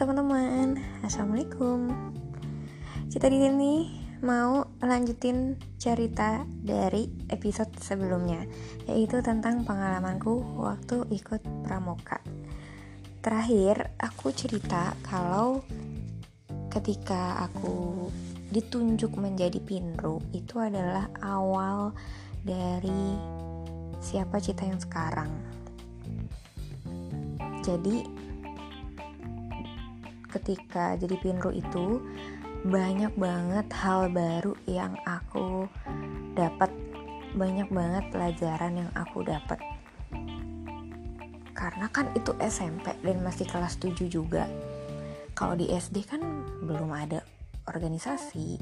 teman-teman, assalamualaikum. Kita di sini mau lanjutin cerita dari episode sebelumnya, yaitu tentang pengalamanku waktu ikut pramuka. Terakhir, aku cerita kalau ketika aku ditunjuk menjadi pinru itu adalah awal dari siapa cita yang sekarang. Jadi ketika jadi pinru itu banyak banget hal baru yang aku dapat banyak banget pelajaran yang aku dapat. Karena kan itu SMP dan masih kelas 7 juga. Kalau di SD kan belum ada organisasi.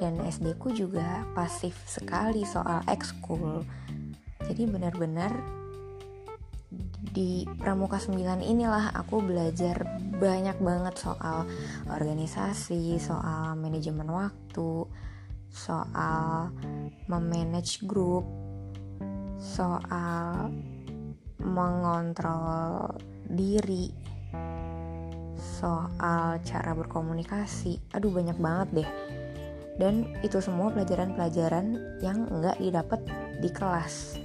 Dan SD ku juga pasif sekali soal ekskul. Jadi benar-benar di Pramuka 9 inilah aku belajar banyak banget soal organisasi, soal manajemen waktu, soal memanage grup, soal mengontrol diri, soal cara berkomunikasi. Aduh banyak banget deh. Dan itu semua pelajaran-pelajaran yang nggak didapat di kelas.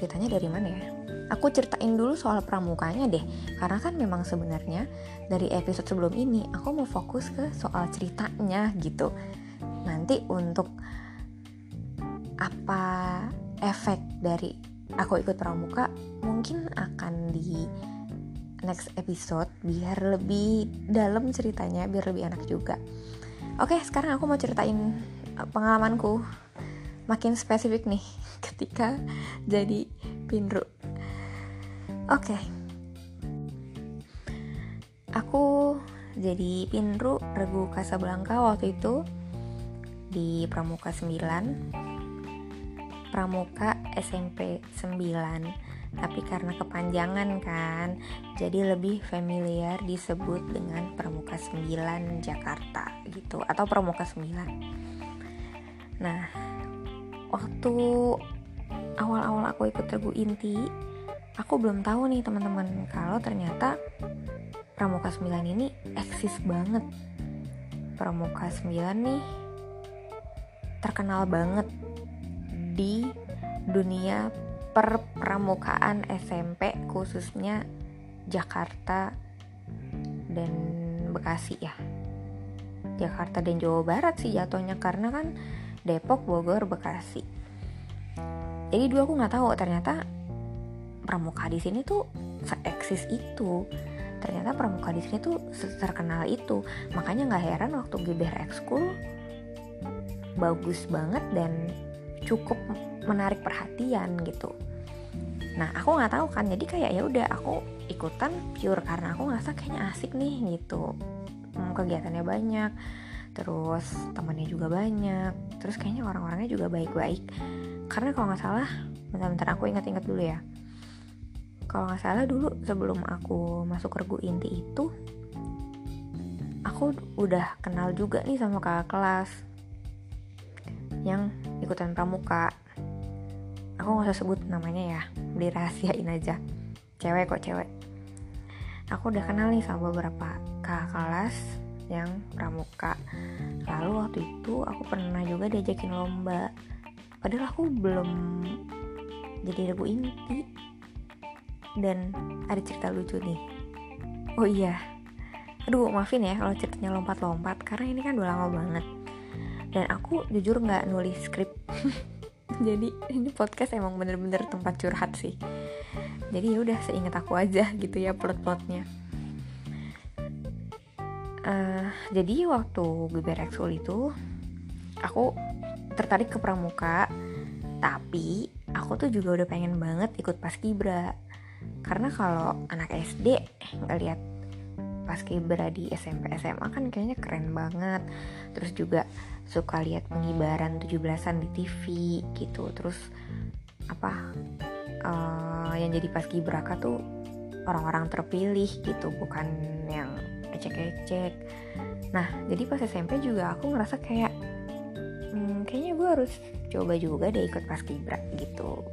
Ceritanya dari mana ya? Aku ceritain dulu soal pramukanya deh, karena kan memang sebenarnya dari episode sebelum ini aku mau fokus ke soal ceritanya gitu. Nanti untuk apa efek dari aku ikut pramuka mungkin akan di next episode biar lebih dalam ceritanya biar lebih enak juga. Oke, sekarang aku mau ceritain pengalamanku makin spesifik nih ketika jadi pinru. Oke. Okay. Aku jadi pinru Regu Kasablanka waktu itu di Pramuka 9 Pramuka SMP 9 tapi karena kepanjangan kan jadi lebih familiar disebut dengan Pramuka 9 Jakarta gitu atau Pramuka 9 nah waktu awal-awal aku ikut regu inti aku belum tahu nih teman-teman kalau ternyata Pramuka 9 ini eksis banget Pramuka 9 nih terkenal banget di dunia perpramukaan SMP khususnya Jakarta dan Bekasi ya Jakarta dan Jawa Barat sih jatuhnya karena kan Depok, Bogor, Bekasi. Jadi dulu aku nggak tahu ternyata pramuka di sini tuh seeksis itu. Ternyata pramuka di sini tuh terkenal itu. Makanya nggak heran waktu GBR Ekskul bagus banget dan cukup menarik perhatian gitu. Nah aku nggak tahu kan, jadi kayak ya udah aku ikutan pure karena aku ngerasa kayaknya asik nih gitu. Hmm, kegiatannya banyak terus temannya juga banyak terus kayaknya orang-orangnya juga baik-baik karena kalau nggak salah bentar-bentar aku ingat-ingat dulu ya. Kalau nggak salah dulu sebelum aku masuk regu inti itu aku udah kenal juga nih sama kakak kelas yang ikutan pramuka. Aku nggak usah sebut namanya ya dirahasiain aja. Cewek kok cewek. Aku udah kenal nih sama beberapa kakak kelas yang pramuka. Lalu waktu itu aku pernah juga diajakin lomba padahal aku belum jadi regu inti. Dan ada cerita lucu nih. Oh iya. Aduh maafin ya kalau ceritanya lompat-lompat karena ini kan udah lama banget. Dan aku jujur nggak nulis skrip. Jadi ini podcast emang bener-bener tempat curhat sih. Jadi ya udah seingat aku aja gitu ya plot-plotnya. Uh, jadi waktu GBR Eksul itu aku tertarik ke pramuka tapi aku tuh juga udah pengen banget ikut paskibra karena kalau anak SD ngeliat paskibra di SMP SMA kan kayaknya keren banget. Terus juga suka lihat pengibaran 17-an di TV gitu. Terus apa uh, yang jadi paskibraka tuh orang-orang terpilih gitu bukan yang ecek-ecek. Nah jadi pas SMP juga aku ngerasa kayak harus coba juga deh ikut paskibra gitu.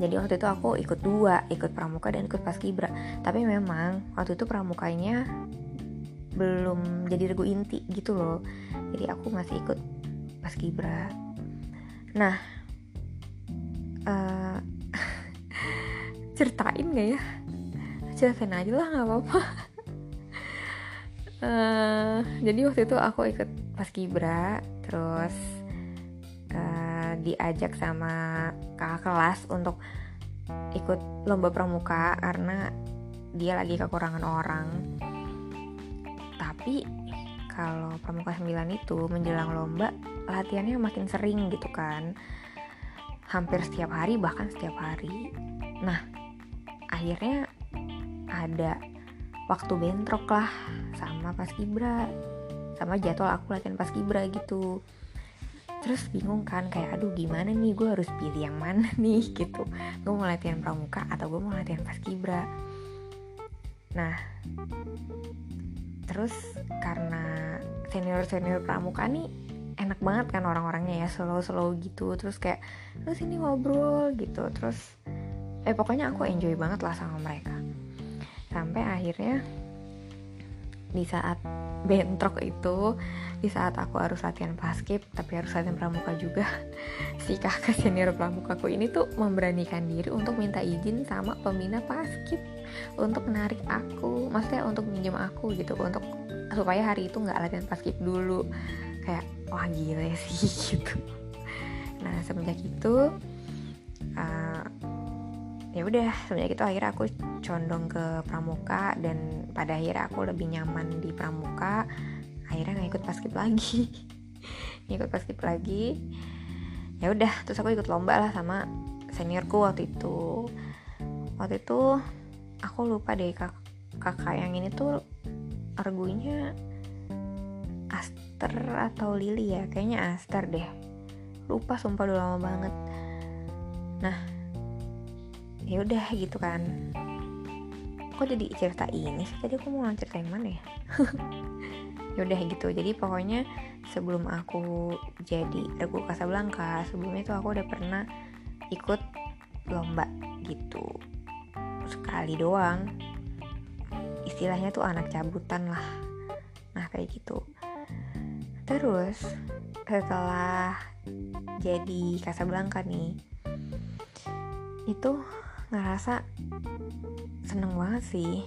Jadi waktu itu aku ikut dua ikut pramuka dan ikut paskibra tapi memang waktu itu pramukanya belum jadi regu inti gitu loh. Jadi aku masih ikut paskibra nah uh, ceritain gak ya? Ceritain aja lah nggak apa-apa uh, jadi waktu itu aku ikut paskibra terus uh, diajak sama kakak kelas untuk ikut lomba pramuka karena dia lagi kekurangan orang. Tapi kalau pramuka 9 itu menjelang lomba latihannya makin sering gitu kan. Hampir setiap hari bahkan setiap hari. Nah akhirnya ada waktu bentrok lah sama pas kibra sama jadwal aku latihan pas kibra gitu. Terus bingung kan kayak aduh gimana nih gue harus pilih yang mana nih? gitu. Gue mau latihan pramuka atau gue mau latihan pas kibra nah terus karena senior senior pramuka nih enak banget kan orang-orangnya ya slow-slow gitu. Terus kayak terus ini ngobrol gitu. Terus eh pokoknya aku enjoy banget lah sama mereka sampai akhirnya di saat bentrok itu di saat aku harus latihan paskip tapi harus latihan pramuka juga si kakak senior pramukaku ini tuh memberanikan diri untuk minta izin sama pembina paskip untuk menarik aku maksudnya untuk minjem aku gitu untuk supaya hari itu nggak latihan paskip dulu. Kayak wah gila sih gitu. Nah semenjak itu ya udah semenjak itu akhirnya aku condong ke pramuka dan pada akhirnya aku lebih nyaman di pramuka. Akhirnya nggak ikut paskip lagi. Ikut paskip lagi. Ya udah terus aku ikut lomba lah sama seniorku waktu itu. Waktu itu aku lupa deh kak kakak yang ini tuh argunya Aster atau Lily ya? Kayaknya Aster deh. Lupa sumpah udah lama banget. Nah ya udah gitu kan. Kok jadi cerita ini sih? Tadi aku mau ceritain mana ya? Ya udah gitu. Jadi pokoknya sebelum aku jadi regu Casablanca sebelumnya itu aku udah pernah ikut lomba gitu. Sekali doang. Istilahnya tuh anak cabutan lah. Nah kayak gitu. Terus setelah jadi Casablanca nih itu ngerasa seneng banget sih.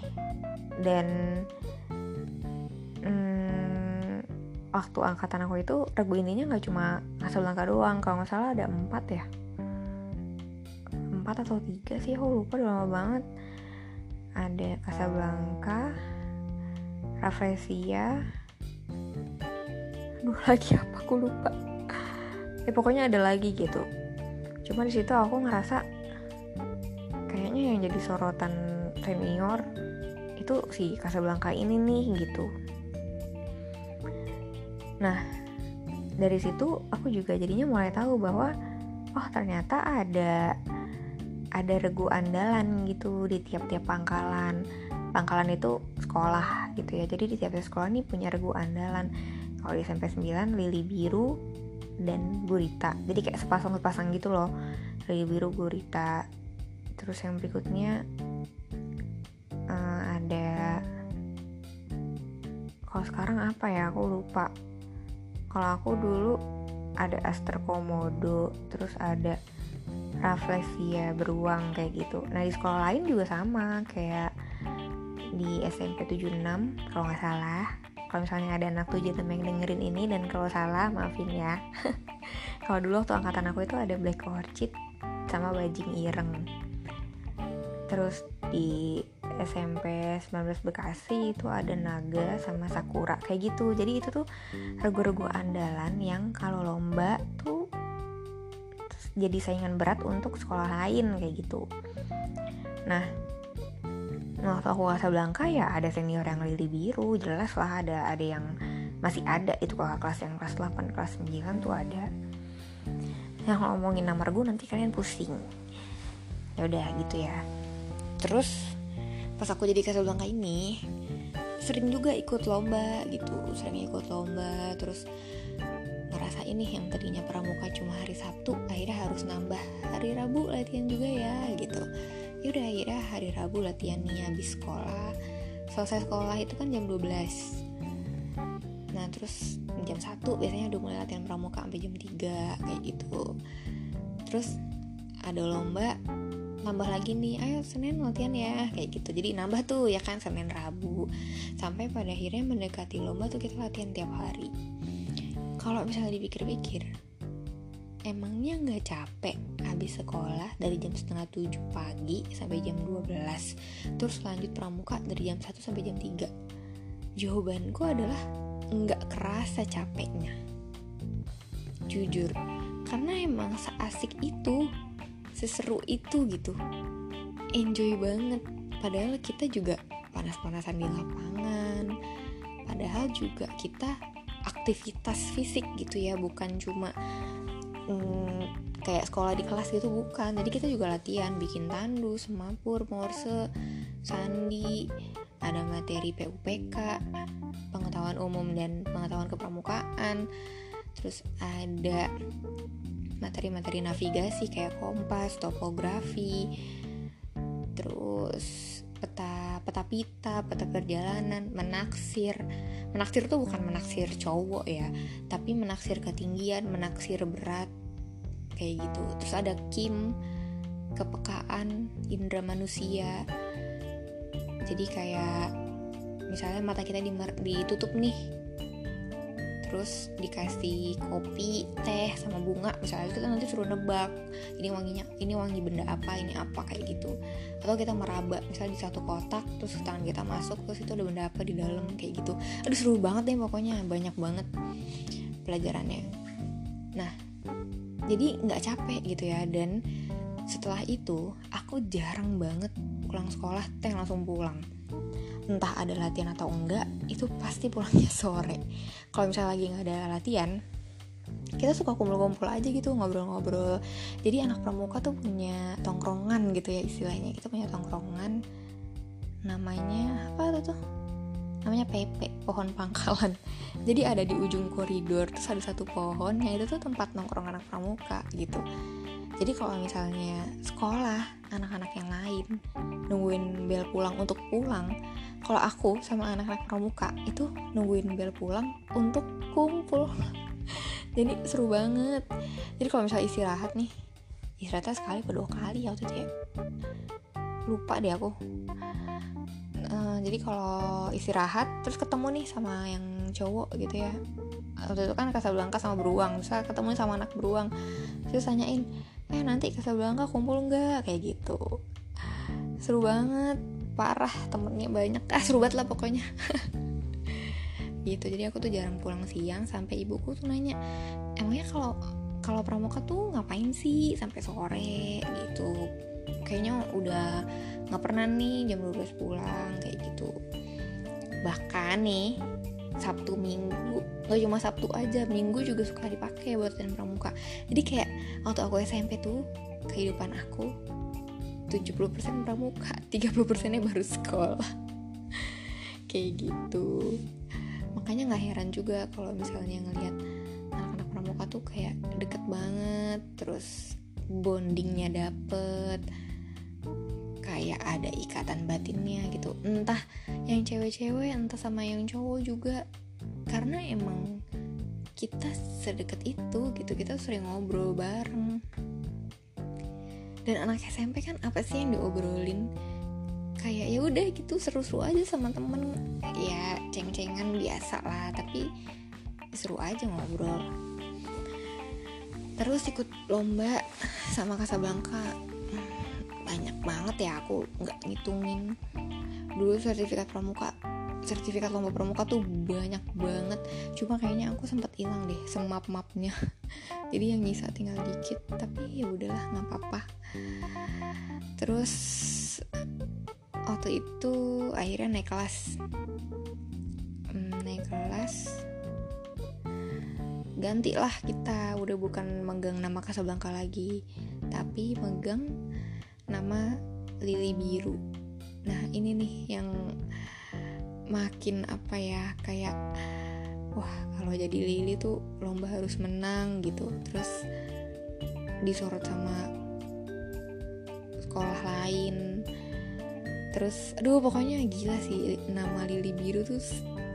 Dan hmm, waktu angkatan aku itu regu intinya nggak cuma Casablanca doang. Kalau nggak salah ada empat ya. Empat atau tiga sih aku lupa udah lama banget. Ada Casablanca Rafflesia. Aduh lagi apa? Aku lupa. Ya pokoknya ada lagi gitu. Cuma di situ aku ngerasa sorotan senior itu si Casablanca ini nih gitu. Nah dari situ aku juga jadinya mulai tahu bahwa oh ternyata ada ada regu andalan gitu di tiap-tiap pangkalan. Pangkalan itu sekolah gitu ya. Jadi di tiap-tiap sekolah nih punya regu andalan. Kalau di SMP 9 lili biru dan gurita. Jadi kayak sepasang-sepasang gitu loh. Lili biru gurita terus yang berikutnya uh, ada kalau sekarang apa ya aku lupa. Kalau aku dulu ada Aster Komodo terus ada Rafflesia beruang kayak gitu. Nah di sekolah lain juga sama kayak di SMP 76 kalau nggak salah. Kalau misalnya ada anak tujuh yang dengerin ini dan kalau salah maafin ya. Kalau dulu waktu angkatan aku itu ada black orchid sama bajing ireng terus di SMP 19 Bekasi itu ada naga sama sakura kayak gitu jadi itu tuh regu-regu andalan yang kalau lomba tuh jadi saingan berat untuk sekolah lain kayak gitu nah waktu aku Casablanca ya ada senior yang lili biru, jelas lah ada ada yang masih ada itu kakak kelas yang kelas 8, kelas 9 tuh ada. Yang ngomongin nama regu nanti kalian pusing. Ya udah gitu ya. Terus pas aku jadi Casablanca ini sering juga ikut lomba gitu, sering ikut lomba. Terus ngerasain nih yang tadinya pramuka cuma hari Sabtu akhirnya harus nambah hari Rabu latihan juga ya gitu. Yaudah akhirnya hari Rabu latihan nih habis sekolah. Selesai sekolah itu kan jam 12 nah terus jam 1 biasanya udah mulai latihan pramuka sampai jam 3 kayak gitu. Terus ada lomba nambah lagi nih ayo Senin latihan ya kayak gitu. Jadi nambah tuh ya kan Senin Rabu. Sampai pada akhirnya mendekati lomba tuh kita latihan tiap hari. Kalau misalnya dipikir-pikir emangnya nggak capek habis sekolah dari jam setengah tujuh pagi sampai jam 12 terus lanjut pramuka dari jam 1 sampai jam 3 jawabanku adalah nggak kerasa capeknya. Jujur karena emang seasik itu seseru itu gitu. Enjoy banget. Padahal kita juga panas-panasan di lapangan. Padahal juga kita aktivitas fisik gitu ya bukan cuma hmm, kayak sekolah di kelas gitu bukan. Jadi kita juga latihan bikin tandu semapur morse sandi ada materi PUPK pengetahuan umum dan pengetahuan kepramukaan. Terus ada materi-materi navigasi kayak kompas, topografi, terus peta peta pita, peta perjalanan, menaksir. Menaksir tuh bukan menaksir cowok ya, tapi menaksir ketinggian, menaksir berat kayak gitu. Terus ada kim, kepekaan indera manusia. Jadi kayak misalnya mata kita ditutup nih terus dikasih kopi teh sama bunga. Misalnya kita nanti suruh nebak ini wanginya ini wangi benda apa ini apa kayak gitu. Atau kita meraba misalnya di satu kotak terus tangan kita masuk terus itu ada benda apa di dalam kayak gitu. Aduh seru banget deh pokoknya banyak banget pelajarannya. Nah jadi nggak capek gitu ya dan setelah itu aku jarang banget pulang sekolah teh langsung pulang. Entah ada latihan atau enggak itu pasti pulangnya sore kalau misalnya lagi nggak ada latihan kita suka kumpul-kumpul aja gitu ngobrol-ngobrol. Jadi anak pramuka tuh punya tongkrongan gitu ya istilahnya. Kita punya tongkrongan namanya apa tuh tuh? Namanya Pepe pohon pangkalan. Jadi ada di ujung koridor terus ada satu pohon yang itu tuh tempat nongkrong anak pramuka gitu. Jadi kalau misalnya sekolah anak-anak yang lain nungguin bel pulang untuk pulang kalau aku sama anak-anak pramuka itu nungguin bel pulang untuk kumpul. Jadi seru banget. Jadi kalau misalnya istirahat nih istirahatnya sekali atau dua kali ya waktu itu ya. Lupa deh aku. Uh, jadi kalau istirahat terus ketemu nih sama yang cowok gitu ya. Waktu itu kan Casablanca sama beruang terus ketemu sama anak beruang. Terus tanyain eh nanti Casablanca kumpul nggak? Kayak gitu. Seru banget parah temennya banyak. Ah seru banget lah pokoknya. Gitu jadi aku tuh jarang pulang siang sampai ibuku tuh nanya emangnya kalau kalau pramuka tuh ngapain sih sampai sore? Gitu. Kayaknya udah nggak pernah nih jam 12 pulang kayak gitu. Bahkan nih Sabtu Minggu nggak cuma Sabtu aja Minggu juga suka dipakai buat dan pramuka. Jadi kayak waktu aku SMP tuh kehidupan aku 70% pramuka 30% nya baru sekolah. Kayak gitu. Makanya nggak heran juga kalau misalnya ngelihat anak-anak pramuka tuh kayak deket banget terus bondingnya dapet kayak ada ikatan batinnya gitu. Entah yang cewek-cewek entah sama yang cowok juga. Karena emang kita sedekat itu gitu kita sering ngobrol bareng dan anak SMP kan apa sih yang diobrolin? Kayak ya udah gitu seru-seru aja sama temen. Ya ceng-cengan biasa lah tapi seru aja ngobrol. Terus ikut lomba sama Kasablanka banyak banget ya aku nggak ngitungin. Dulu sertifikat pramuka sertifikat lomba pramuka tuh banyak banget. Cuma kayaknya aku sempat hilang deh semap mapnya jadi yang nyisa tinggal dikit tapi ya udahlah nggak apa-apa terus waktu itu akhirnya naik kelas. Hmm, naik kelas. Gantilah kita udah bukan megang nama Kasablanka lagi tapi megang nama Lili Biru. Nah ini nih yang makin apa ya kayak wah kalau jadi Lili tuh lomba harus menang gitu. Terus disorot sama sekolah lain. Terus aduh pokoknya gila sih nama Lili Biru tuh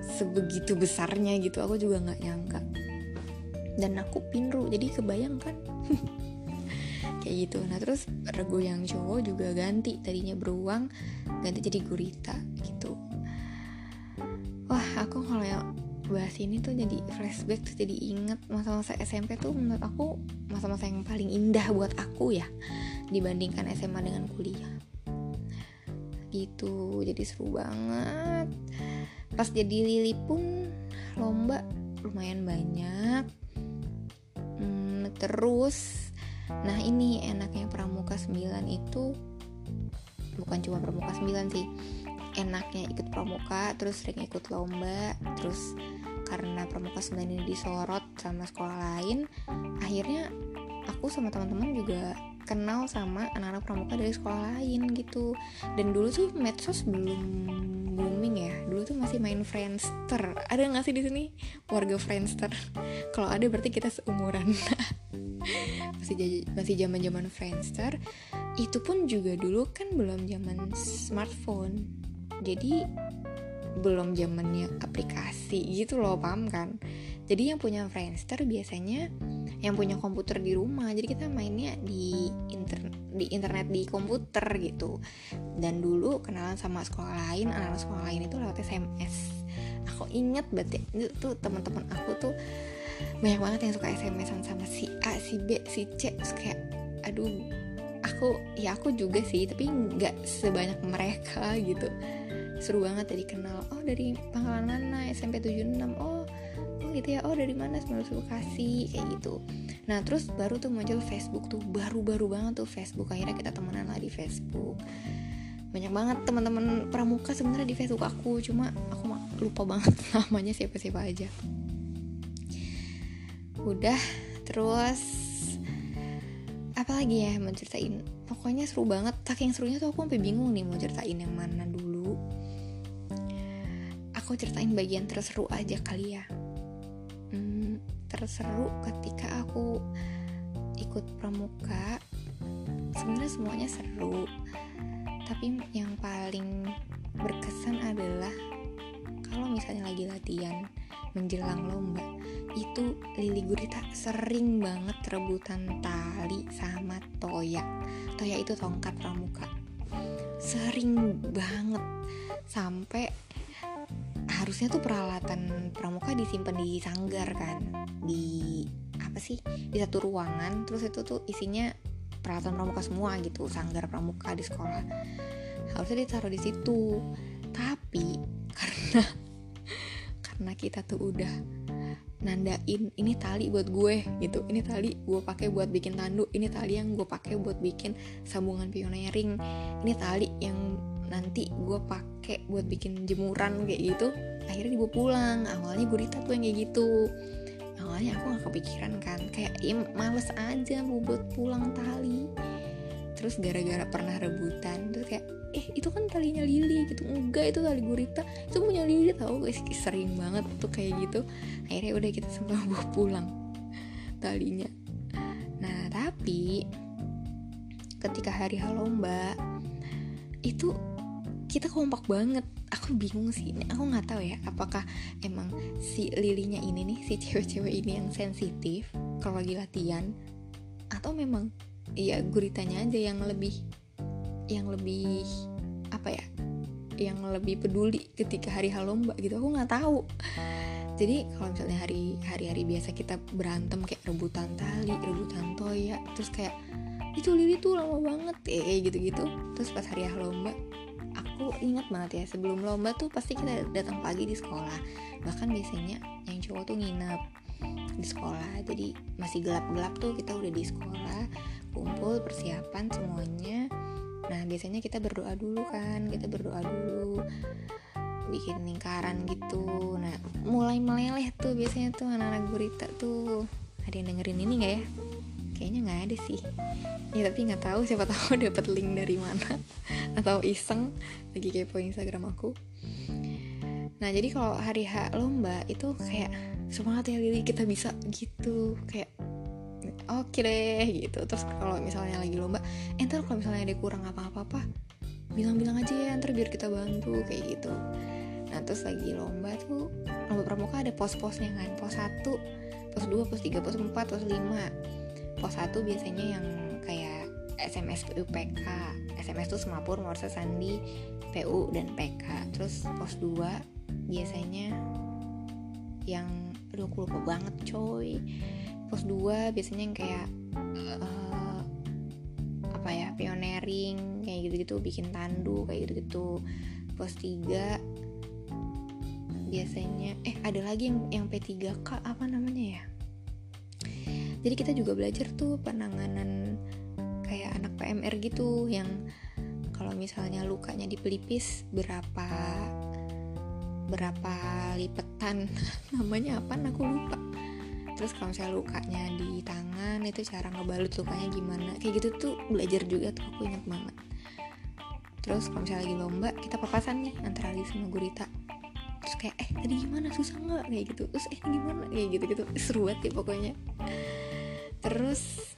sebegitu besarnya gitu aku juga nggak nyangka. Dan aku pinru jadi kebayang kan? Kayak gitu. Nah terus rego yang cowok juga ganti tadinya beruang ganti jadi gurita gitu. Wah aku kalau yang bahas ini tuh jadi flashback tuh jadi inget masa-masa SMP tuh menurut aku masa-masa yang paling indah buat aku ya dibandingkan SMA dengan kuliah. Gitu jadi seru banget. Pas jadi lili pun lomba lumayan banyak. Hmm, terus nah ini enaknya pramuka 9 itu bukan cuma pramuka 9 sih enaknya ikut pramuka terus sering ikut lomba terus karena pramuka 9 ini disorot sama sekolah lain akhirnya aku sama teman-teman juga kenal sama anak-anak pramuka dari sekolah lain gitu. Dan dulu tuh medsos belum booming ya. Dulu tuh masih main Friendster. Ada nggak sih di sini warga Friendster? Kalau ada berarti kita seumuran. Masih masih zaman zaman Friendster. Itu pun juga dulu kan belum zaman smartphone. Jadi belum zamannya aplikasi gitu loh paham kan? Jadi yang punya Friendster biasanya yang punya komputer di rumah. Jadi kita mainnya di internet di internet di komputer gitu. Dan dulu kenalan sama sekolah lain anak-anak sekolah lain itu lewat SMS aku inget banget ya, itu tuh teman-teman aku tuh banyak banget yang suka SMS-an sama si A si B si C. Terus kayak aduh aku ya aku juga sih tapi nggak sebanyak mereka gitu. Seru banget dari kenal oh dari Pangkalan Nana SMP 76 oh gitu ya oh dari mana Semarang Bekasi kayak gitu. Nah terus baru tuh muncul Facebook tuh baru-baru banget tuh Facebook. Akhirnya kita temenan lah di Facebook. Banyak banget teman-teman pramuka sebenarnya di Facebook aku cuma aku lupa banget namanya siapa-siapa aja. Udah terus apa lagi ya mau ceritain? Pokoknya seru banget. Saking serunya tuh aku sampai bingung nih mau ceritain yang mana dulu. Aku ceritain bagian terseru aja kali ya terseru ketika aku ikut pramuka. Sebenarnya semuanya seru tapi yang paling berkesan adalah kalau misalnya lagi latihan menjelang lomba itu Lili Gurita sering banget rebutan tali sama Toya. Toya itu tongkat pramuka. Sering banget sampai harusnya tuh peralatan pramuka disimpan di sanggar kan. Di apa sih? Di satu ruangan terus itu tuh isinya peralatan pramuka semua gitu sanggar pramuka di sekolah. Harusnya ditaruh di situ. Tapi karena karena kita tuh udah nandain ini tali buat gue gitu. Ini tali gue pakai buat bikin tanduk ini tali yang gue pakai buat bikin sambungan pioneering. Ini tali yang nanti gue pakai buat bikin jemuran kayak gitu akhirnya dibawa pulang. Awalnya gurita tuh yang kayak gitu. Awalnya aku nggak kepikiran kan kayak ya, males aja mau buat pulang tali. Terus gara-gara pernah rebutan terus kayak eh itu kan talinya Lili gitu. Enggak itu tali gurita itu punya Lili tau guys sering banget tuh kayak gitu. Akhirnya udah kita semua bawa pulang talinya. Nah tapi ketika hari lomba itu kita kompak banget. Aku bingung sih ini aku nggak tahu ya apakah emang si lilinya ini nih si cewek-cewek ini yang sensitif kalau lagi latihan atau memang ya guritanya aja yang lebih yang lebih apa ya yang lebih peduli ketika hari lomba gitu. Aku nggak tahu. Jadi kalau misalnya hari hari hari biasa kita berantem kayak rebutan tali rebutan toya terus kayak itu lili tuh lama banget eh gitu gitu terus pas hari lomba aku ingat banget ya sebelum lomba tuh pasti kita datang pagi di sekolah. Bahkan biasanya yang cowok tuh nginep di sekolah. Jadi masih gelap-gelap tuh kita udah di sekolah kumpul persiapan semuanya. Nah biasanya kita berdoa dulu kan kita berdoa dulu bikin lingkaran gitu. Nah mulai meleleh tuh biasanya tuh anak-anak gurita tuh. Ada yang dengerin ini nggak ya kayaknya nggak ada sih. Ya tapi nggak tahu siapa tahu dapat link dari mana. Atau iseng lagi kepo Instagram aku. Nah jadi kalau hari H lomba itu kayak semangat ya Lili kita bisa gitu. Kayak oke okay deh gitu. Terus kalau misalnya lagi lomba eh kalau misalnya ada kurang apa-apa bilang-bilang aja ya ntar biar kita bantu kayak gitu. Nah terus lagi lomba tuh lomba pramuka ada pos-posnya kan. Pos 1 pos 2 pos 3 pos 4 pos 5 pos 1 biasanya yang kayak SMS PUPK SMS tuh semapur Morse Sandi PU dan PK terus pos 2 biasanya yang aduh aku lupa banget coy. Pos 2 biasanya yang kayak uh, apa ya pioneering kayak gitu-gitu bikin tandu kayak gitu-gitu. Pos 3 biasanya eh ada lagi yang yang P3K apa namanya ya jadi kita juga belajar tuh penanganan kayak anak PMR gitu yang kalau misalnya lukanya di pelipis berapa berapa lipetan namanya apa aku lupa. Terus kalau misalnya lukanya di tangan itu cara ngebalut lukanya gimana kayak gitu tuh belajar juga tuh aku ingat banget. Terus kalau misalnya lagi lomba kita papasan nih antara Lisa sama Gurita. Terus kayak eh tadi gimana? Susah nggak? Kayak gitu. Terus eh gimana? Kayak gitu gitu seru banget ya pokoknya terus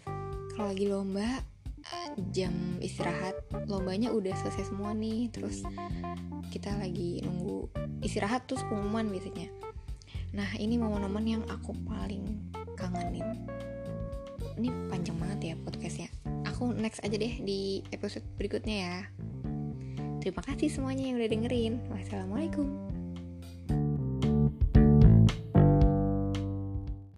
kalau lagi lomba jam istirahat lombanya udah selesai semua nih. Terus kita lagi nunggu istirahat terus pengumuman biasanya. Nah ini momen-momen yang aku paling kangenin. Ini panjang banget ya podcastnya. Aku next aja deh di episode berikutnya ya. Terima kasih semuanya yang udah dengerin. Wassalamualaikum